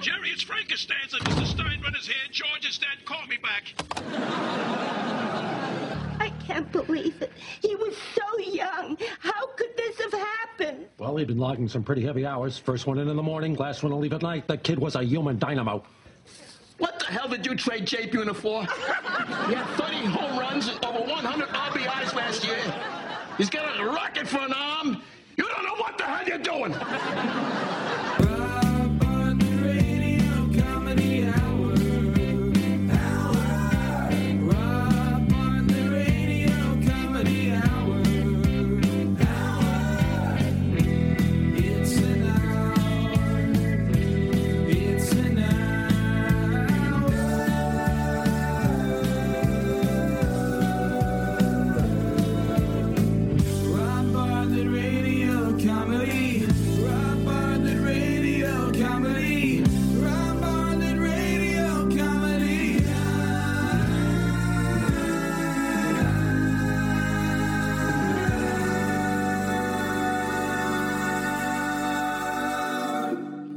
Jerry, it's Frank Costanza. Mr. Steinbrenner's here. George is dead. Call me back. I can't believe it. He was so young. How could this have happened? Well, he'd been logging some pretty heavy hours. First one in in the morning, last one to leave at night. That kid was a human dynamo. What the hell did you trade Jay Buhner for? he had 30 home runs and over 100 RBIs last year. He's got a rocket for an arm. You don't know what the hell you're doing.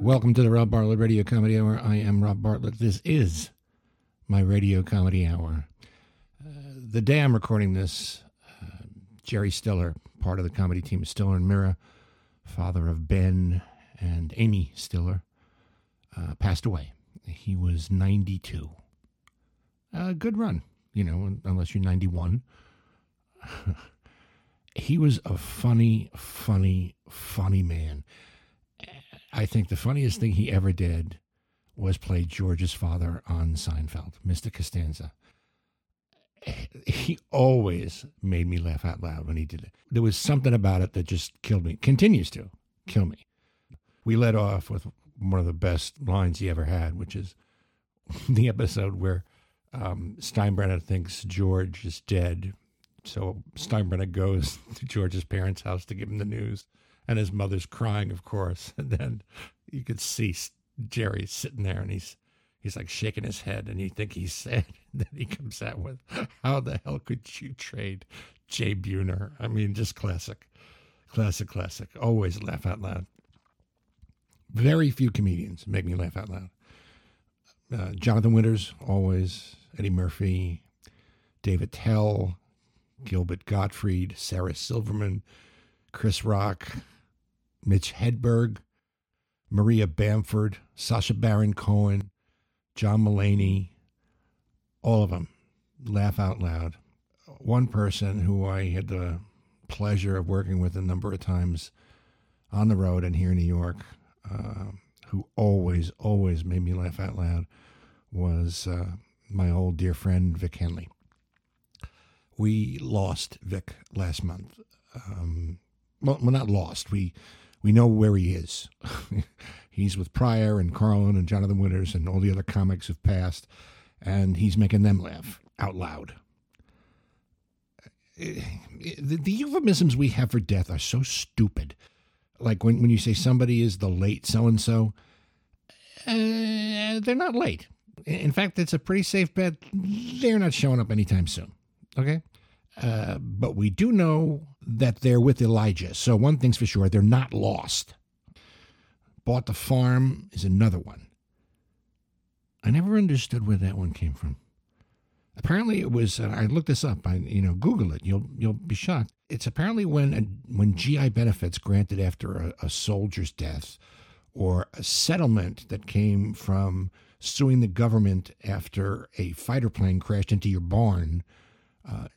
Welcome to the Rob Bartlett Radio Comedy Hour. I am Rob Bartlett. This is my Radio Comedy Hour. Uh, the day I'm recording this, uh, Jerry Stiller, part of the comedy team Stiller and Meara, father of Ben and Amy Stiller, uh, passed away. He was 92. A good run, you know, unless you're 91. he was a funny, funny, funny man. I think the funniest thing he ever did was play George's father on Seinfeld, Mr. Costanza. He always made me laugh out loud when he did it. There was something about it that just killed me, continues to kill me. We led off with one of the best lines he ever had, which is the episode where um, Steinbrenner thinks George is dead. So Steinbrenner goes to George's parents' house to give him the news and his mother's crying, of course. And then you could see Jerry sitting there, and he's he's like shaking his head, and you think he's sad. And then he comes out with, "How the hell could you trade Jay Buhner?" I mean, just classic, classic, classic. Always laugh out loud. Very few comedians make me laugh out loud. Uh, Jonathan Winters, always. Eddie Murphy, David Attell, Gilbert Gottfried, Sarah Silverman, Chris Rock, Mitch Hedberg, Maria Bamford, Sacha Baron Cohen, John Mulaney, all of them laugh out loud. One person who I had the pleasure of working with a number of times on the road and here in New York, uh, who always, always made me laugh out loud, was uh, my old dear friend Vic Henley. We lost Vic last month. Um, well, well, not lost. We we know where he is. he's with Pryor and Carlin and Jonathan Winters and all the other comics who've passed, and he's making them laugh out loud. Eh, eh, the, the euphemisms we have for death are so stupid. Like when, when you say somebody is the late so and so, they're not late. In fact, it's a pretty safe bet they're not showing up anytime soon. Okay? Uh, but we do know that they're with Elijah. So one thing's for sure, they're not lost. Bought the farm is another one. I never understood where that one came from. Apparently, it was. Uh, I looked this up. I, you know, Google it. You'll you'll be shocked. It's apparently when a, when GI benefits granted after a, a soldier's death, or a settlement that came from suing the government after a fighter plane crashed into your barn. Uh,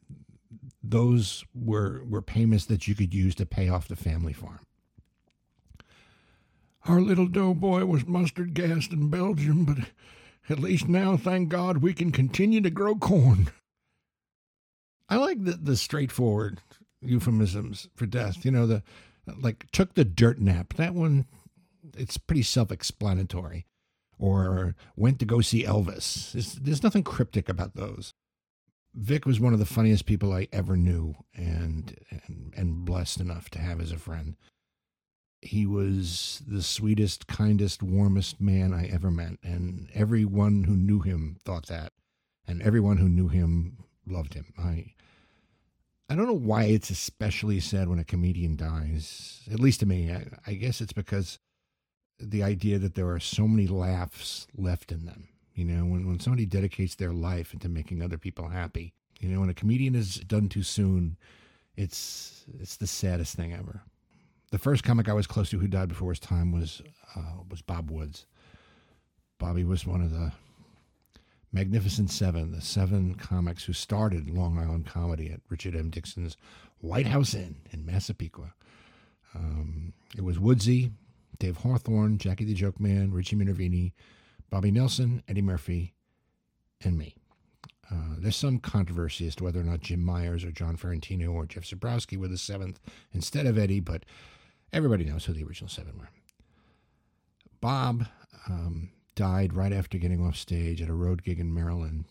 those were were payments that you could use to pay off the family farm. Our little doughboy was mustard gassed in Belgium, but at least now, thank God, we can continue to grow corn. I like the, the straightforward euphemisms for death. You know, the like took the dirt nap. That one, it's pretty self explanatory. Or went to go see Elvis. There's, there's nothing cryptic about those. Vic was one of the funniest people I ever knew and, and and blessed enough to have as a friend. He was the sweetest, kindest, warmest man I ever met, and everyone who knew him thought that, and everyone who knew him loved him. I I don't know why it's especially sad when a comedian dies. At least to me, I, I guess it's because the idea that there are so many laughs left in them. You know, when, when somebody dedicates their life into making other people happy, you know, when a comedian is done too soon, it's it's the saddest thing ever. The first comic I was close to who died before his time was uh, was Bob Woods. Bobby was one of the Magnificent Seven, the seven comics who started Long Island comedy at Richard M. Dixon's White House Inn in Massapequa. Um, it was Woodsy, Dave Hawthorne, Jackie the Joke Man, Richie Minervini, Bobby Nelson, Eddie Murphy, and me. Uh, there's some controversy as to whether or not Jim Myers or John Ferrantino or Jeff Zabrowski were the seventh instead of Eddie, but everybody knows who the original seven were. Bob um, died right after getting off stage at a road gig in Maryland,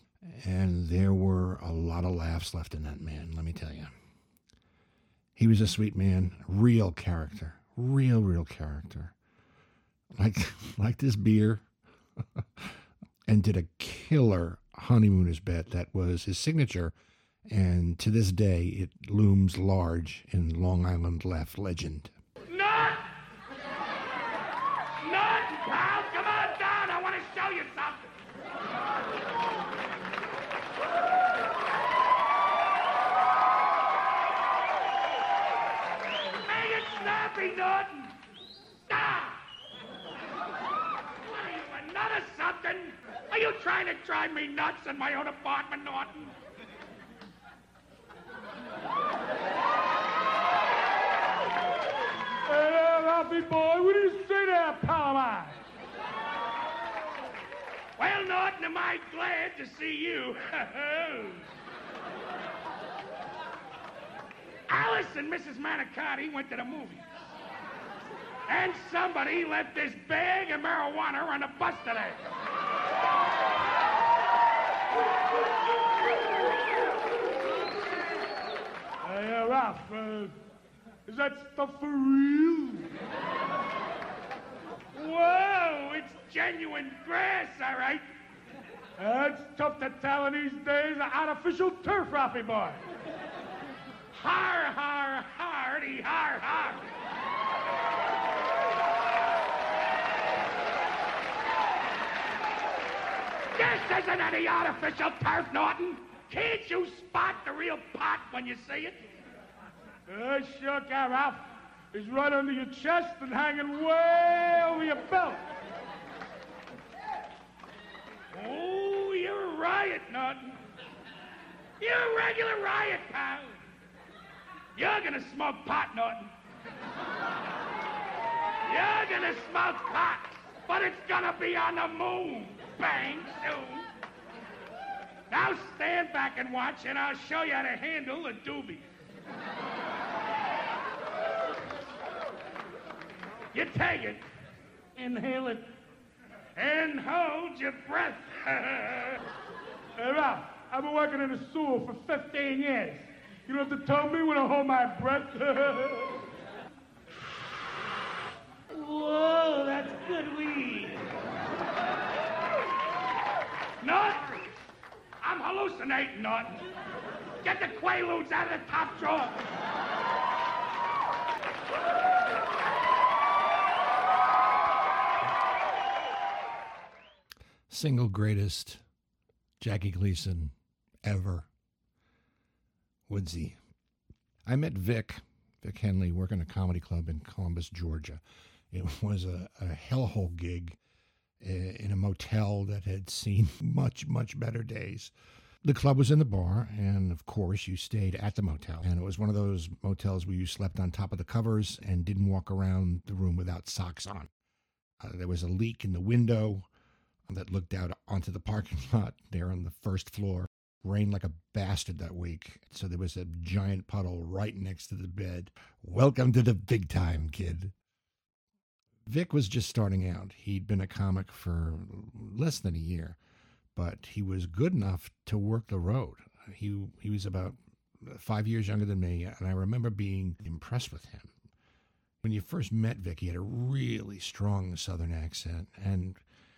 and there were a lot of laughs left in that man, let me tell you. He was a sweet man, real character, real, real character. Like, like this beer, and did a killer honeymooners bet that was his signature. And to this day, it looms large in Long Island laugh legend. Nut! Nut, pal, come on down. I want to show you something. Make it snappy, Nut. Stop! What are you, a nut something? Are you trying to drive me nuts in my own apartment, Norton? Hey, Ralphie boy, what do you say there, mine? Well, Norton, am I glad to see you. Alice and Mrs. Manicotti went to the movies. And somebody left this bag of marijuana on the bus today. Hey, uh, Ralph, uh, is that stuff for real? Whoa, it's genuine grass, all right. That's tough to tell in these days artificial turf, Ralphie boy. Har, har, hardy, har, har. This isn't any artificial turf, Norton. Can't you spot the real pot when you see it? Uh, sure can, Ralph. It's right under your chest and hanging way over your belt. Oh, you're a riot, Norton. You're a regular riot, pal. You're gonna smoke pot, Norton. You're gonna smoke pot, but it's gonna be on the moon. Bang, soon. Now stand back and watch, and I'll show you how to handle a doobie. You take it, inhale it, and hold your breath. Hey, Ralph, I've been working in the sewer for 15 years. You don't have to tell me when I hold my breath. Whoa, that's good weed. Nut, I'm hallucinating, Nut. Get the Quaaludes out of the top drawer. Single greatest Jackie Gleason ever. Woodsy. I met Vic, Vic Henley, working a comedy club in Columbus, Georgia. It was a, a hellhole gig in a motel that had seen much, much better days. The club was in the bar, and of course, you stayed at the motel. And it was one of those motels where you slept on top of the covers and didn't walk around the room without socks on. Uh, there was a leak in the window that looked out onto the parking lot there on the first floor. Rained like a bastard that week, so there was a giant puddle right next to the bed. Welcome to the big time, kid. Vic was just starting out. He'd been a comic for less than a year, but he was good enough to work the road. He he was about five years younger than me, and I remember being impressed with him. When you first met Vic, he had a really strong Southern accent and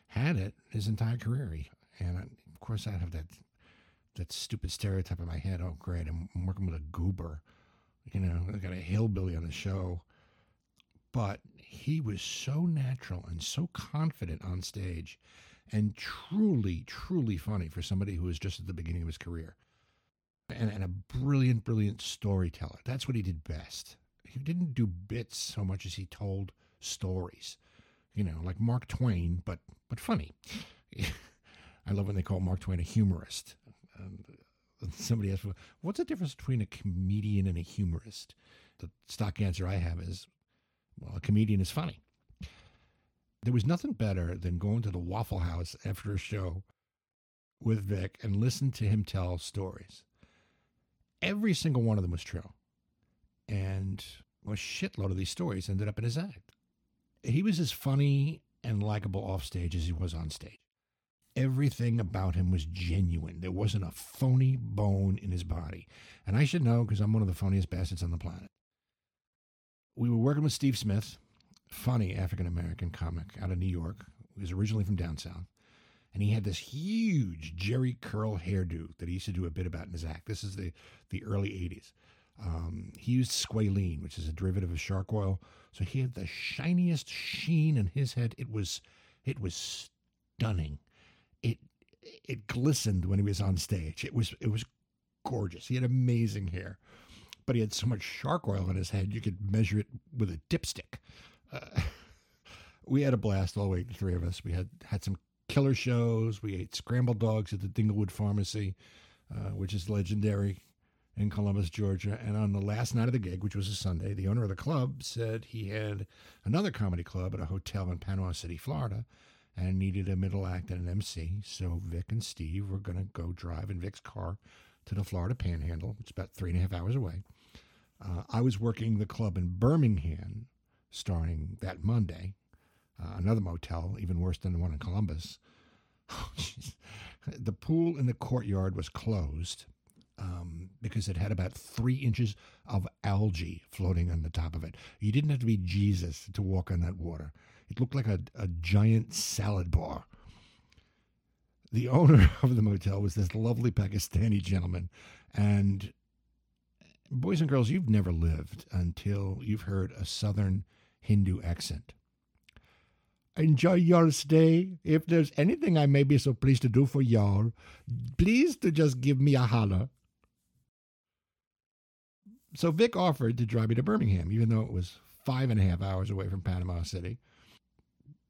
had it his entire career. And of course, I have that that stupid stereotype in my head. Oh, great! I'm, I'm working with a goober. You know, I got a hillbilly on the show, but he was so natural and so confident on stage and truly, truly funny for somebody who was just at the beginning of his career. And, and a brilliant, brilliant storyteller. That's what he did best. He didn't do bits so much as he told stories, you know, like Mark Twain, but but funny. I love when they call Mark Twain a humorist. And uh, somebody asked, "What's the difference between a comedian and a humorist?" The stock answer I have is, "Well, a comedian is funny." There was nothing better than going to the Waffle House after a show with Vic and listen to him tell stories. Every single one of them was true. And a shitload of these stories ended up in his act. He was as funny and likable off stage as he was on stage. Everything about him was genuine. There wasn't a phony bone in his body. And I should know because I'm one of the funniest bastards on the planet. We were working with Steve Smith, funny African American comic out of New York. He was originally from down south. And he had this huge Jheri curl hairdo that he used to do a bit about in his act. This is the, the early 80s. Um, he used squalene, which is a derivative of shark oil. So he had the shiniest sheen in his head. It was it was stunning. It it glistened when he was on stage. It was it was gorgeous. He had amazing hair, but he had so much shark oil in his head you could measure it with a dipstick. Uh, we had a blast all way, the three of us. We had had some killer shows. We ate scrambled dogs at the Dinglewood Pharmacy, uh, which is legendary in Columbus, Georgia. And on the last night of the gig, which was a Sunday, the owner of the club said he had another comedy club at a hotel in Panama City, Florida, and needed a middle act and an MC. So Vic and Steve were going to go drive in Vic's car to the Florida Panhandle, which is about three and a half hours away. Uh, I was working the club in Birmingham starting that Monday, uh, another motel, even worse than the one in Columbus. the pool in the courtyard was closed um, because it had about three inches of algae floating on the top of it. You didn't have to be Jesus to walk on that water. It looked like a, a giant salad bar. The owner of the motel was this lovely Pakistani gentleman. And boys and girls, you've never lived until you've heard a southern Hindu accent. Enjoy your stay. If there's anything I may be so pleased to do for y'all, please to just give me a holler. So Vic offered to drive me to Birmingham, even though it was five and a half hours away from Panama City.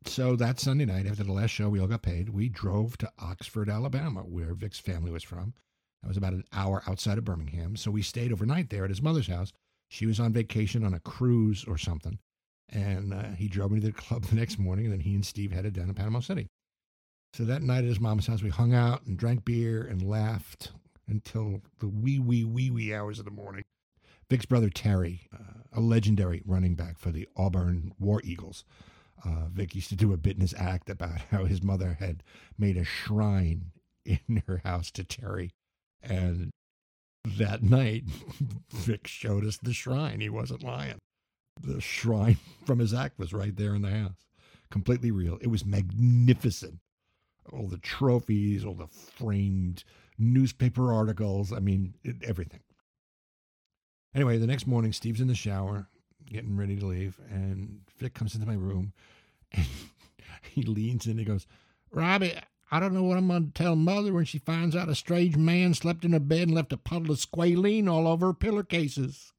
So that Sunday night, after the last show, we all got paid. We drove to Oxford, Alabama, where Vic's family was from. That was about an hour outside of Birmingham. So we stayed overnight there at his mother's house. She was on vacation on a cruise or something. And uh, he drove me to the club the next morning, and then he and Steve headed down to Panama City. So that night at his mom's house, we hung out and drank beer and laughed until the wee, wee, wee, wee hours of the morning. Vic's brother Terry, uh, a legendary running back for the Auburn War Eagles. Uh, Vic used to do a bit in his act about how his mother had made a shrine in her house to Terry. And that night, Vic showed us the shrine. He wasn't lying. The shrine from his act was right there in the house, completely real. It was magnificent. All the trophies, all the framed newspaper articles. I mean, it, everything. Anyway, the next morning, Steve's in the shower, getting ready to leave, and Vic comes into my room, and he leans in and he goes, Robbie, I don't know what I'm going to tell Mother when she finds out a strange man slept in her bed and left a puddle of squalene all over her pillowcases.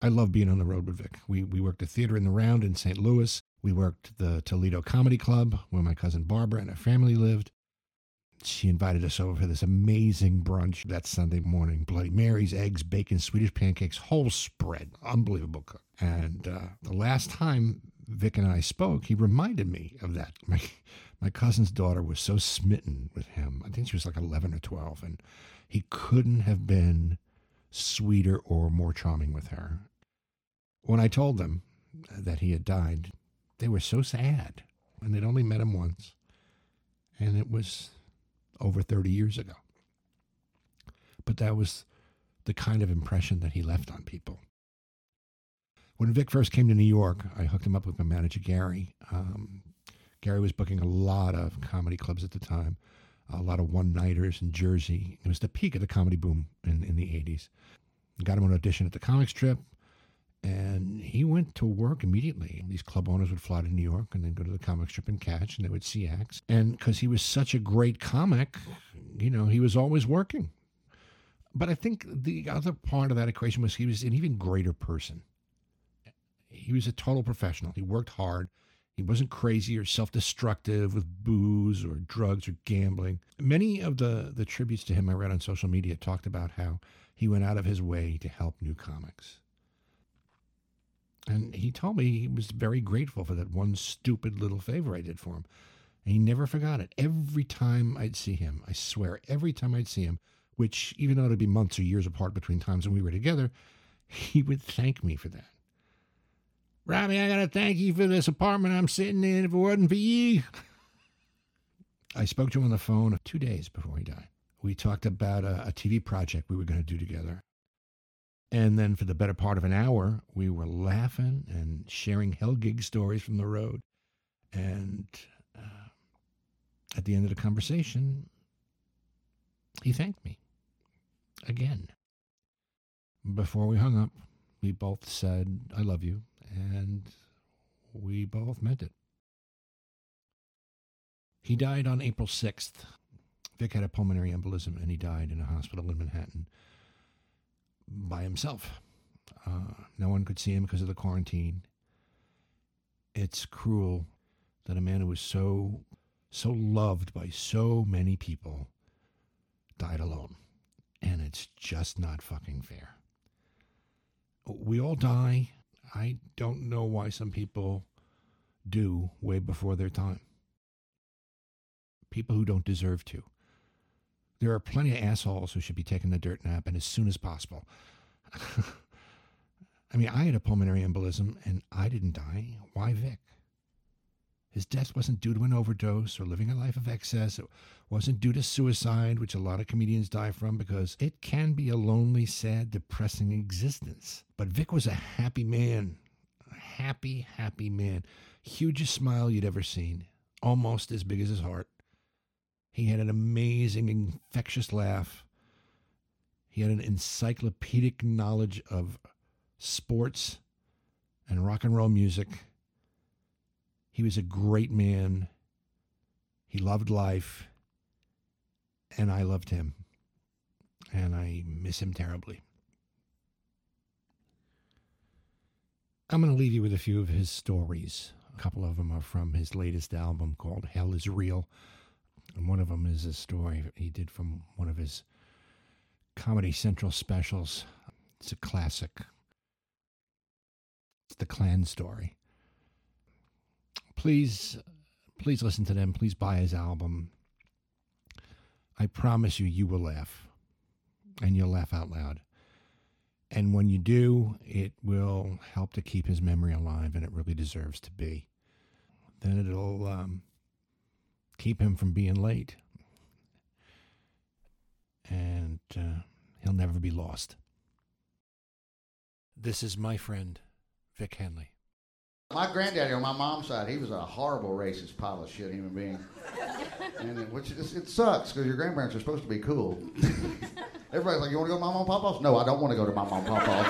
I love being on the road with Vic. We, we worked a theater in the round in St. Louis. We worked the Toledo Comedy Club, where my cousin Barbara and her family lived she invited us over for this amazing brunch that Sunday morning. Bloody Marys, eggs, bacon, Swedish pancakes, whole spread. Unbelievable cook. And uh, the last time Vic and I spoke, he reminded me of that. My, my cousin's daughter was so smitten with him. I think she was like 11 or 12. And he couldn't have been sweeter or more charming with her. When I told them that he had died, they were so sad. And they'd only met him once. And it was over 30 years ago. But that was the kind of impression that he left on people. When Vic first came to New York, I hooked him up with my manager, Gary. Um, Gary was booking a lot of comedy clubs at the time, a lot of one nighters in Jersey. It was the peak of the comedy boom in, in the 80s. Got him an audition at the comic strip, And he went to work immediately. These club owners would fly to New York and then go to the comic strip and catch, and they would see acts. And because he was such a great comic, you know, he was always working. But I think the other part of that equation was he was an even greater person. He was a total professional. He worked hard. He wasn't crazy or self destructive with booze or drugs or gambling. Many of the, the tributes to him I read on social media talked about how he went out of his way to help new comics. And he told me he was very grateful for that one stupid little favor I did for him. And he never forgot it. Every time I'd see him, I swear, every time I'd see him, which even though it'd be months or years apart between times when we were together, he would thank me for that. Robbie, I got to thank you for this apartment I'm sitting in. If it wasn't for you, I spoke to him on the phone two days before he died. We talked about a, a TV project we were going to do together. And then for the better part of an hour, we were laughing and sharing hell gig stories from the road. And uh, at the end of the conversation, he thanked me again. Before we hung up, we both said, I love you and we both meant it. He died on April 6th. Vic had a pulmonary embolism and he died in a hospital in Manhattan by himself. Uh, no one could see him because of the quarantine. It's cruel that a man who was so so loved by so many people died alone. And it's just not fucking fair. We all die I don't know why some people do way before their time. People who don't deserve to. There are plenty of assholes who should be taking the dirt nap and as soon as possible. I mean, I had a pulmonary embolism and I didn't die. Why Vic? His death wasn't due to an overdose or living a life of excess. It wasn't due to suicide, which a lot of comedians die from because it can be a lonely, sad, depressing existence. But Vic was a happy man. A happy, happy man. Hugest smile you'd ever seen. Almost as big as his heart. He had an amazing, infectious laugh. He had an encyclopedic knowledge of sports and rock and roll music. He was a great man. He loved life. And I loved him. And I miss him terribly. I'm going to leave you with a few of his stories. A couple of them are from his latest album called Hell is Real. And one of them is a story he did from one of his Comedy Central specials. It's a classic. It's the Klan story please, please listen to them. Please buy his album. I promise you, you will laugh, and you'll laugh out loud. And when you do, it will help to keep his memory alive, and it really deserves to be. Then it'll um, keep him from being late, and uh, he'll never be lost. This is my friend, Vic Henley. My granddaddy on my mom's side, he was a horrible racist pile of shit human being. And it, which is, it sucks because your grandparents are supposed to be cool. Everybody's like, "You want to go to my mom and papa's?" No, I don't want to go to my mom and papa's.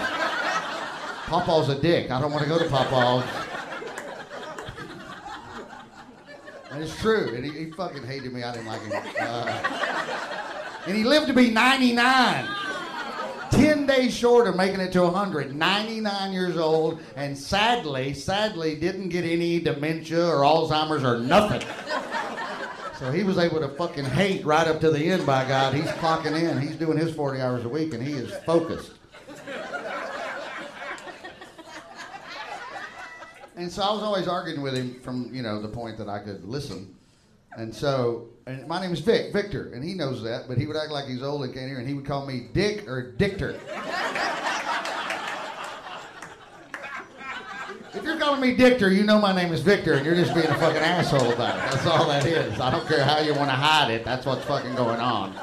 Papa's a dick. I don't want to go to papa's. And it's true. And he, he fucking hated me. I didn't like him. Uh, and he lived to be 99. 10 days short of making it to 100, 99 years old, and sadly, sadly didn't get any dementia or Alzheimer's or nothing. So he was able to fucking hate right up to the end, by God. He's clocking in. He's doing his 40 hours a week, and he is focused. And so I was always arguing with him from, you know, the point that I could listen. And so, and my name is Vic, Victor, and he knows that, but he would act like he's old and can't hear, and he would call me Dick or Dictor. if you're calling me Dictor, you know my name is Victor, and you're just being a fucking asshole about it. That's all that is. I don't care how you want to hide it. That's what's fucking going on.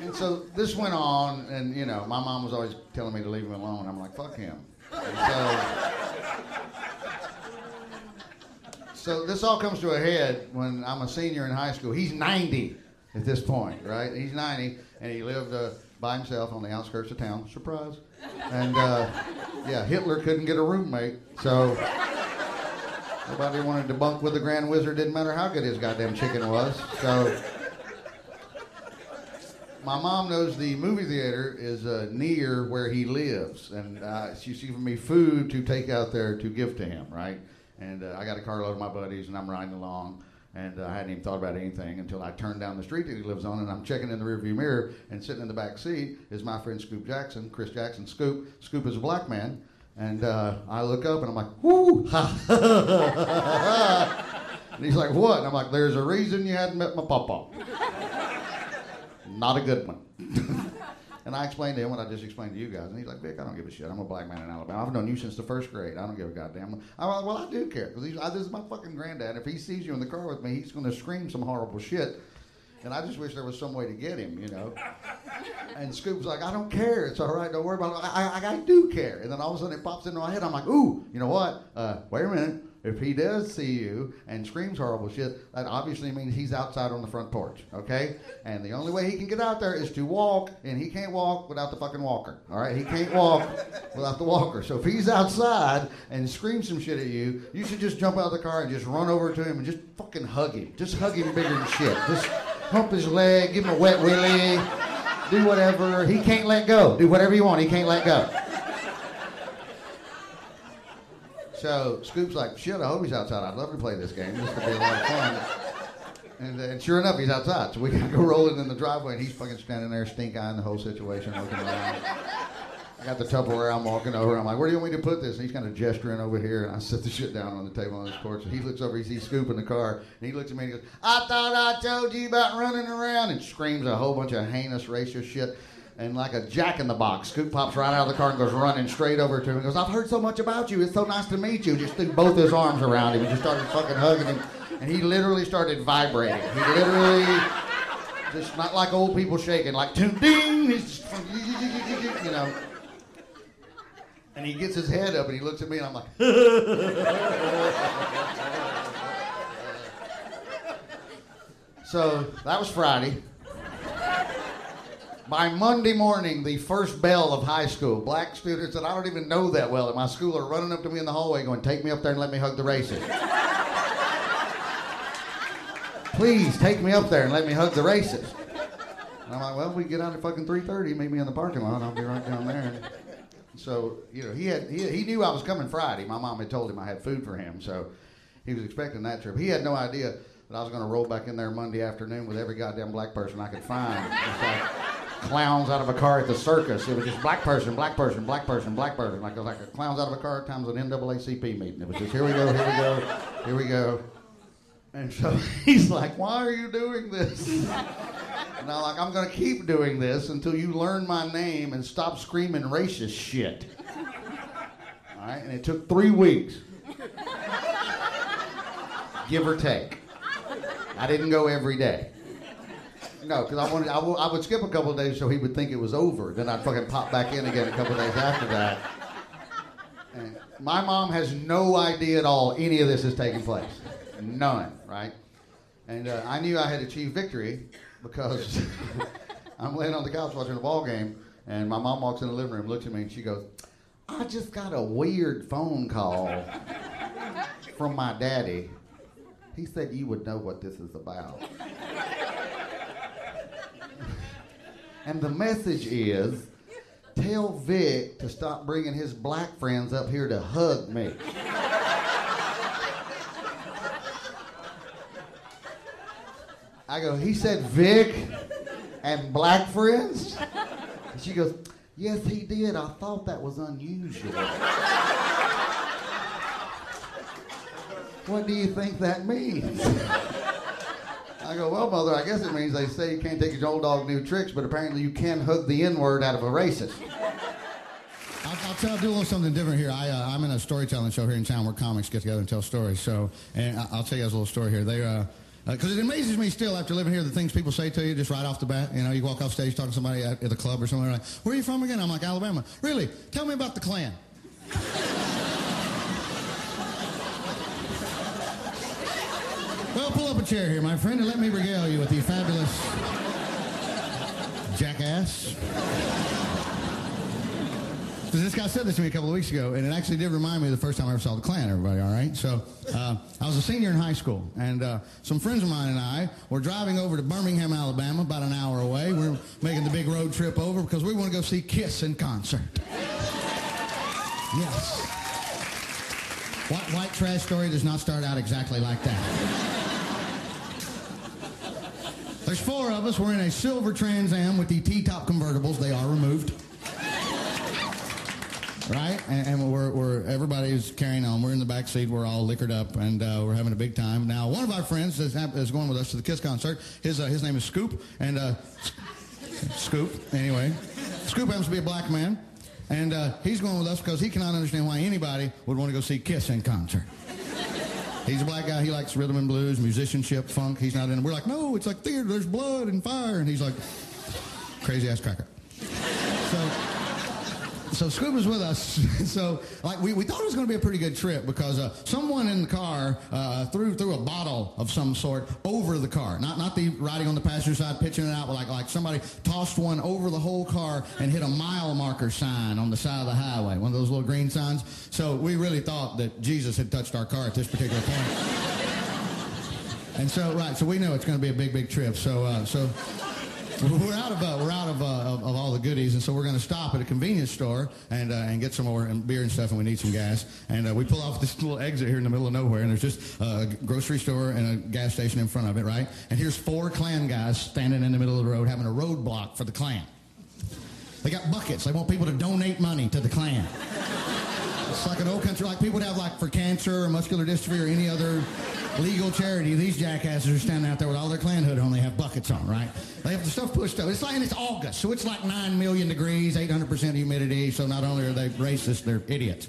And so this went on, and you know, my mom was always telling me to leave him alone. I'm like, fuck him. And so so this all comes to a head when I'm a senior in high school. He's 90 at this point, right? He's 90, and he lived uh, by himself on the outskirts of town. Surprise. And uh, yeah, Hitler couldn't get a roommate, so nobody wanted to bunk with the Grand Wizard. Didn't matter how good his goddamn chicken was. So my mom knows the movie theater is uh, near where he lives, and uh, she's giving me food to take out there to give to him, right? And uh, I got a carload of my buddies, and I'm riding along, and uh, I hadn't even thought about anything until I turned down the street that he lives on, and I'm checking in the rearview mirror, and sitting in the back seat is my friend Scoop Jackson, Chris Jackson. Scoop, Scoop is a black man, and uh, I look up, and I'm like, whoo, and he's like, what? And I'm like, there's a reason you hadn't met my papa not a good one. and I explained to him what I just explained to you guys, and he's like, Vic, I don't give a shit. I'm a black man in Alabama. I've known you since the first grade. I don't give a goddamn. I'm like, well, I do care because this is my fucking granddad. If he sees you in the car with me, he's going to scream some horrible shit. And I just wish there was some way to get him, you know. And Scoop's like, I don't care. It's all right. Don't worry about it. I, I, I do care. And then all of a sudden it pops into my head. I'm like, ooh, you know what? Uh, wait a minute. If he does see you and screams horrible shit, that obviously means he's outside on the front porch, okay? And the only way he can get out there is to walk, and he can't walk without the fucking walker, all right? He can't walk without the walker. So if he's outside and screams some shit at you, you should just jump out of the car and just run over to him and just fucking hug him. Just hug him bigger than shit. Just hump his leg, give him a wet willy, do whatever. He can't let go. Do whatever you want. He can't let go. So Scoop's like, shit, I hope he's outside. I'd love to play this game. This could be a lot of fun. And, uh, sure enough, he's outside. So we go rolling in the driveway, and he's fucking standing there, stink eyeing the whole situation, looking around. I got the Tupperware. I'm walking over. I'm like, where do you want me to put this? And he's kind of gesturing over here, and I set the shit down on the table on his porch. And he looks over. He sees Scoop in the car, and he looks at me and he goes, "I thought I told you about running around," and screams a whole bunch of heinous racist shit. And like a jack in the box, Scoop pops right out of the car and goes running straight over to him and goes, I've heard so much about you. It's so nice to meet you. Just threw both his arms around him and just started fucking hugging him. And he literally started vibrating. He literally, just not like old people shaking, like ding, he's you know. And he gets his head up and he looks at me and I'm like, so that was Friday. By Monday morning, the first bell of high school, black students that I don't even know that well at my school are running up to me in the hallway going, Take me up there and let me hug the racist. Please take me up there and let me hug the racist. And I'm like, Well, we get out at fucking 3.30, meet me in the parking lot, I'll be right down there. So, you know, he, had, he, he knew I was coming Friday. My mom had told him I had food for him, so he was expecting that trip. He had no idea that I was going to roll back in there Monday afternoon with every goddamn black person I could find. Clowns out of a car at the circus. It was just black person, black person, black person, black person. Like like a clowns out of a car times an NAACP meeting. It was just here we go, here we go, here we go. And so he's like, "Why are you doing this?" And I'm like, "I'm gonna keep doing this until you learn my name and stop screaming racist shit." All right, and it took three weeks, give or take. I didn't go every day. No, because I wanted I, w- I would skip a couple days so he would think it was over. Then I'd fucking pop back in again a couple days after that. And my mom has no idea at all any of this is taking place. None, right? And uh, I knew I had achieved victory because I'm laying on the couch watching a ball game, and my mom walks in the living room, looks at me, and she goes, "I just got a weird phone call from my daddy. He said you would know what this is about." And the message is tell Vic to stop bringing his black friends up here to hug me. I go, he said Vic and black friends? And she goes, yes, he did. I thought that was unusual. what do you think that means? I go, well, mother, I guess it means they say you can't take your old dog new tricks, but apparently you can hug the N word out of a racist. I'll, I'll, tell, I'll do a little something different here. I, uh, I'm in a storytelling show here in town where comics get together and tell stories. So, and I'll tell you guys a little story here. They, uh, because uh, it amazes me still after living here the things people say to you just right off the bat. You know, you walk off stage talking to somebody at, at the club or somewhere like, "Where are you from again?" I'm like, "Alabama." Really? Tell me about the Klan. Well, pull up a chair here, my friend, and let me regale you with the fabulous, jackass. Because this guy said this to me a couple of weeks ago, and it actually did remind me of the first time I ever saw the Klan, everybody, all right? So uh, I was a senior in high school, and uh, some friends of mine and I were driving over to Birmingham, Alabama, about an hour away. We are making the big road trip over because we want to go see Kiss in concert. Yes. White, white trash story does not start out exactly like that. There's four of us. We're in a silver Trans Am with the T-top convertibles. They are removed right? And, and, we're, we're everybody's carrying on. We're in the back seat. We're all liquored up, and uh, we're having a big time. Now, one of our friends is, is going with us to the Kiss concert. His uh, his name is Scoop, and uh, Scoop. Anyway, Scoop happens to be a black man, and uh, he's going with us because he cannot understand why anybody would want to go see Kiss in concert. He's a black guy. He likes rhythm and blues, musicianship, funk. He's not in. We're like, no, it's like theater. There's blood and fire, and he's like, crazy ass cracker. So Scoob was with us. so like we, we thought it was going to be a pretty good trip because uh, someone in the car uh, threw threw a bottle of some sort over the car. Not not the riding on the passenger side pitching it out, but like like somebody tossed one over the whole car and hit a mile marker sign on the side of the highway, one of those little green signs. So we really thought that Jesus had touched our car at this particular point. and so right, so we know it's going to be a big big trip. So uh, so we're out of uh, we're out of, uh, of, of all the goodies, and so we're going to stop at a convenience store and uh, and get some more and beer and stuff, and we need some gas. And uh, we pull off this little exit here in the middle of nowhere, and there's just a grocery store and a gas station in front of it, right? And here's four Klan guys standing in the middle of the road having a roadblock for the Klan. They got buckets. They want people to donate money to the Klan. It's like an old country, like people would have like for cancer or muscular dystrophy or any other legal charity. These jackasses are standing out there with all their Klan hood on. They have buckets on, right? They have the stuff pushed up. It's like, and it's August, so it's like 9 million degrees, 800% humidity. So not only are they racist, they're idiots.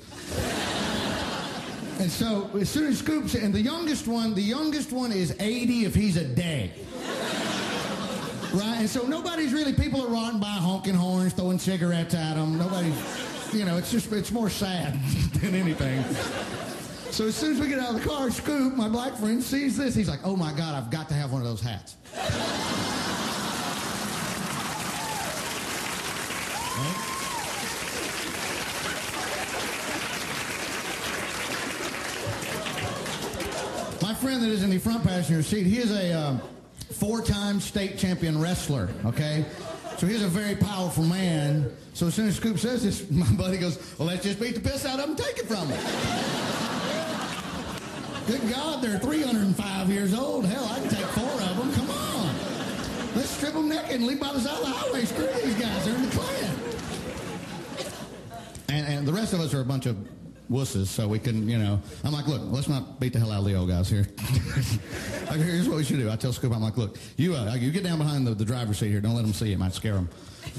and so as soon as Scoops, and the youngest one, the youngest one is 80 if he's a day. Right? And so nobody's really, people are riding by honking horns, throwing cigarettes at them. Nobody's, you know, it's just, it's more sad than anything. So as soon as we get out of the car, Scoop, my black friend, sees this. He's like, oh my God, I've got to have one of those hats. My friend that is in the front passenger seat, he is a um, four-time state champion wrestler, okay? So he's a very powerful man. So as soon as Scoop says this, my buddy goes, well, let's just beat the piss out of him and take it from him. Good God, they're 305 years old. Hell, I can take four of them. Come on. Let's strip them naked and leave by the side of the highway. Screw these guys. They're in the Klan. And, and the rest of us are a bunch of wusses, so we can, you know. I'm like, look, let's not beat the hell out of the old guys here. Here's what we should do. I tell Scoop, I'm like, look, you uh, you get down behind the, the driver's seat here. Don't let them see it. It might scare them.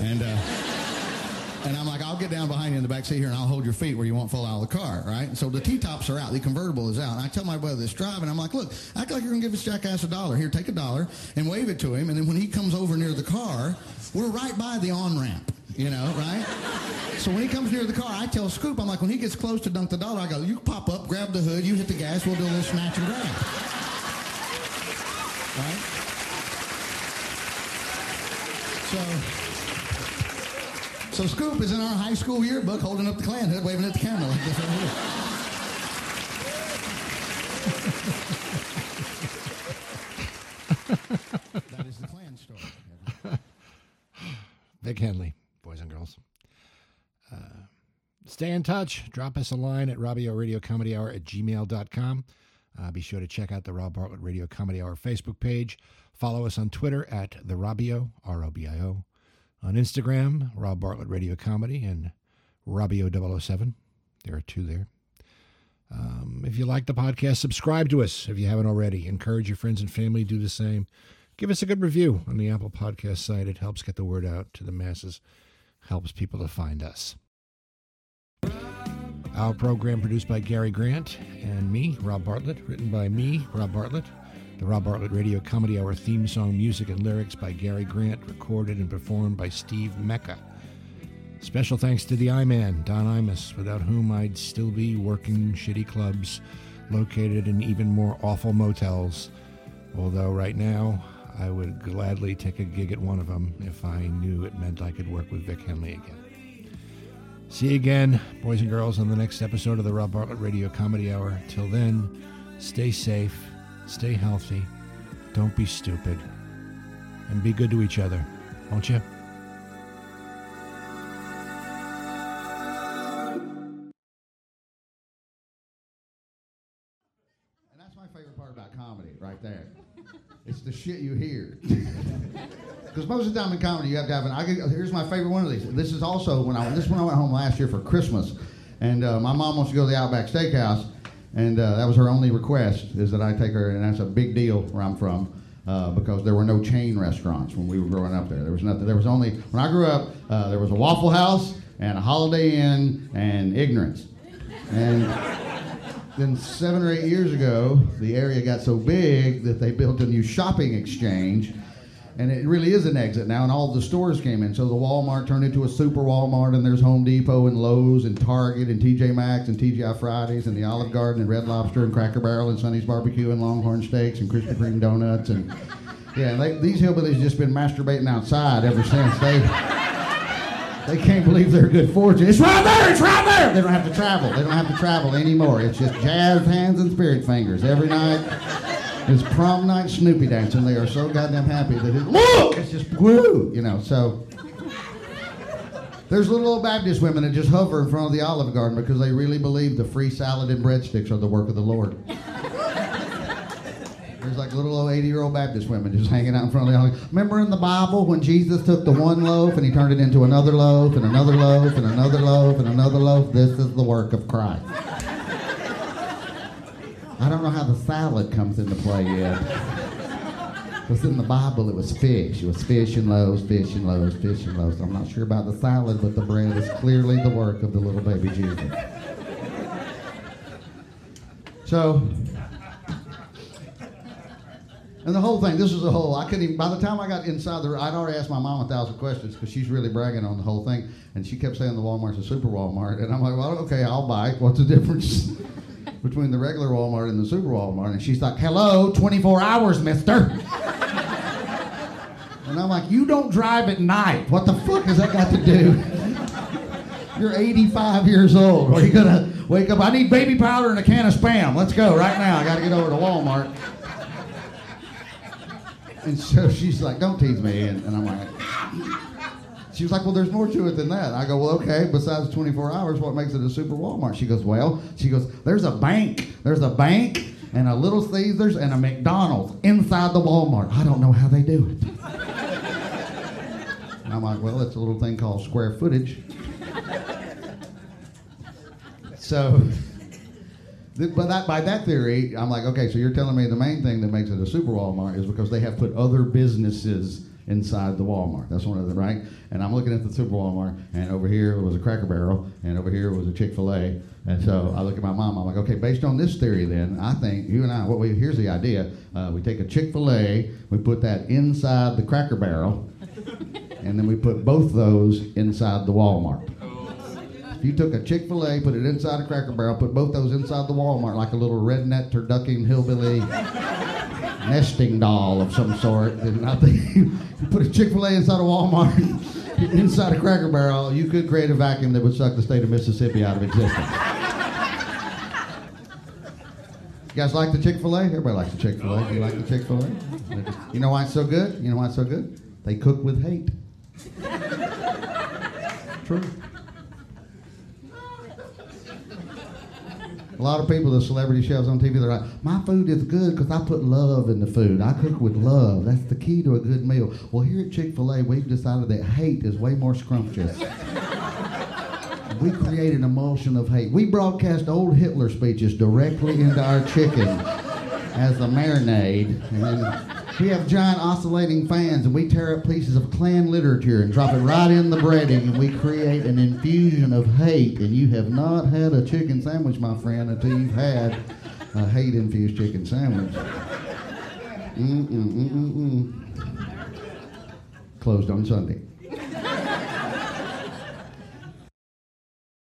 And... Uh, and I'm like, I'll get down behind you in the back seat here and I'll hold your feet where you won't fall out of the car, right? so the T-tops are out. The convertible is out. And I tell my brother that's driving, and I'm like, look, act like you're going to give this jackass a dollar. Here, take a dollar and wave it to him. And then when he comes over near the car, we're right by the on-ramp, you know, right? so when he comes near the car, I tell Scoop, I'm like, when he gets close to dunk the dollar, I go, you pop up, grab the hood, you hit the gas, we'll do a little snatch and grab. Right? So so Scoop is in our high school yearbook holding up the Klan hood, waving at the camera like this right here. that is the Klan story. Vic Henley, boys and girls. Uh, stay in touch. Drop us a line at Robio Radio Comedy Hour at gmail.com. Uh, be sure to check out the Rob Bartlett Radio Comedy Hour Facebook page. Follow us on Twitter at the Robio, R O B I O. On Instagram, Rob Bartlett Radio Comedy and Robio007. There are two there. Um, if you like the podcast, subscribe to us if you haven't already. Encourage your friends and family to do the same. Give us a good review on the Apple Podcast site. It helps get the word out to the masses, helps people to find us. Our program produced by Gary Grant and me, Rob Bartlett, written by me, Rob Bartlett. The Rob Bartlett Radio Comedy Hour theme song music and lyrics by Gary Grant, recorded and performed by Steve Mecca. Special thanks to the I-Man, Don Imus, without whom I'd still be working shitty clubs located in even more awful motels. Although right now, I would gladly take a gig at one of them if I knew it meant I could work with Vic Henley again. See you again, boys and girls, on the next episode of the Rob Bartlett Radio Comedy Hour. Till then, stay safe, stay healthy, don't be stupid, and be good to each other, won't you? And that's my favorite part about comedy, right there. It's the shit you hear. Because most of the time in comedy, you have to have an. I, get- here's my favorite one of these. This is also when I. This is when I went home last year for Christmas, and uh, my mom wants to go to the Outback Steakhouse, and uh, that was her only request is that I take her, and that's a big deal where I'm from. Uh, because there were no chain restaurants when we were growing up there. There was nothing. There was only when I grew up. Uh, there was a Waffle House and a Holiday Inn and Ignorance, and then seven or eight years ago, the area got so big that they built a new shopping exchange, and it really is an exit now. And all the stores came in, so the Walmart turned into a super Walmart, and there's Home Depot and Lowe's and Target and TJ Maxx and TGI Fridays and the Olive Garden and Red Lobster and Cracker Barrel and Sonny's Barbecue and Longhorn Steaks and Krispy Kreme donuts and yeah, they, these hillbillies just been masturbating outside ever since they. They can't believe their good fortune. It's right there. It's right there. They don't have to travel. They don't have to travel anymore. It's just jazz hands and spirit fingers every night. It's prom night Snoopy dancing. They are so goddamn happy that it, look, it's just woo, you know. So there's little old Baptist women that just hover in front of the Olive Garden because they really believe the free salad and breadsticks are the work of the Lord. There's like little old 80 year old Baptist women just hanging out in front of the olive. Remember in the Bible when Jesus took the one loaf and he turned it into another loaf and another loaf and another loaf and another loaf? This is the work of Christ. I don't know how the salad comes into play yet. Because in the Bible it was fish. It was fish and loaves, fish and loaves, fish and loaves. I'm not sure about the salad, but the bread is clearly the work of the little baby Jesus. So, and the whole thing, this was a whole, I couldn't even, by the time I got inside the, I'd already asked my mom a thousand questions because she's really bragging on the whole thing. And she kept saying the Walmart's a super Walmart. And I'm like, well, okay, I'll buy. What's the difference between the regular Walmart and the super Walmart? And she's like, hello, 24 hours, mister. And I'm like, you don't drive at night. What the fuck has that got to do? You're 85 years old. Are you gonna wake up? I need baby powder and a can of spam. Let's go right now. I got to get over to Walmart. And so she's like, don't tease me. And, and I'm like, she was like, well, there's more to it than that. I go, well, okay, besides 24 hours, what makes it a super Walmart? She goes, well, she goes, there's a bank. There's a bank and a Little Caesars and a McDonald's inside the Walmart. I don't know how they do it. And I'm like, well, it's a little thing called square footage. So, but that, by that theory, I'm like, okay, so you're telling me the main thing that makes it a super Walmart is because they have put other businesses inside the Walmart. That's one of the right. And I'm looking at the super Walmart, and over here was a Cracker Barrel, and over here was a Chick Fil A. And so I look at my mom. I'm like, okay, based on this theory, then I think you and I. What we here's the idea: uh, we take a Chick Fil A, we put that inside the Cracker Barrel, and then we put both those inside the Walmart. If you took a Chick fil A, put it inside a Cracker Barrel, put both those inside the Walmart like a little redneck turducken hillbilly nesting doll of some sort, then I think you put a Chick fil A inside a Walmart, inside a Cracker Barrel, you could create a vacuum that would suck the state of Mississippi out of existence. You guys like the Chick fil A? Everybody likes the Chick fil A. Do oh, you like the Chick fil A? You know why it's so good? You know why it's so good? They cook with hate. True. A lot of people, the celebrity chefs on TV, they're like, my food is good because I put love in the food. I cook with love. That's the key to a good meal. Well, here at Chick fil A, we've decided that hate is way more scrumptious. we create an emulsion of hate. We broadcast old Hitler speeches directly into our chicken as a marinade. And then we have giant oscillating fans, and we tear up pieces of Klan literature and drop it right in the breading, and we create an infusion of hate. And you have not had a chicken sandwich, my friend, until you've had a hate-infused chicken sandwich. Mm-mm, mm-mm, mm. Closed on Sunday.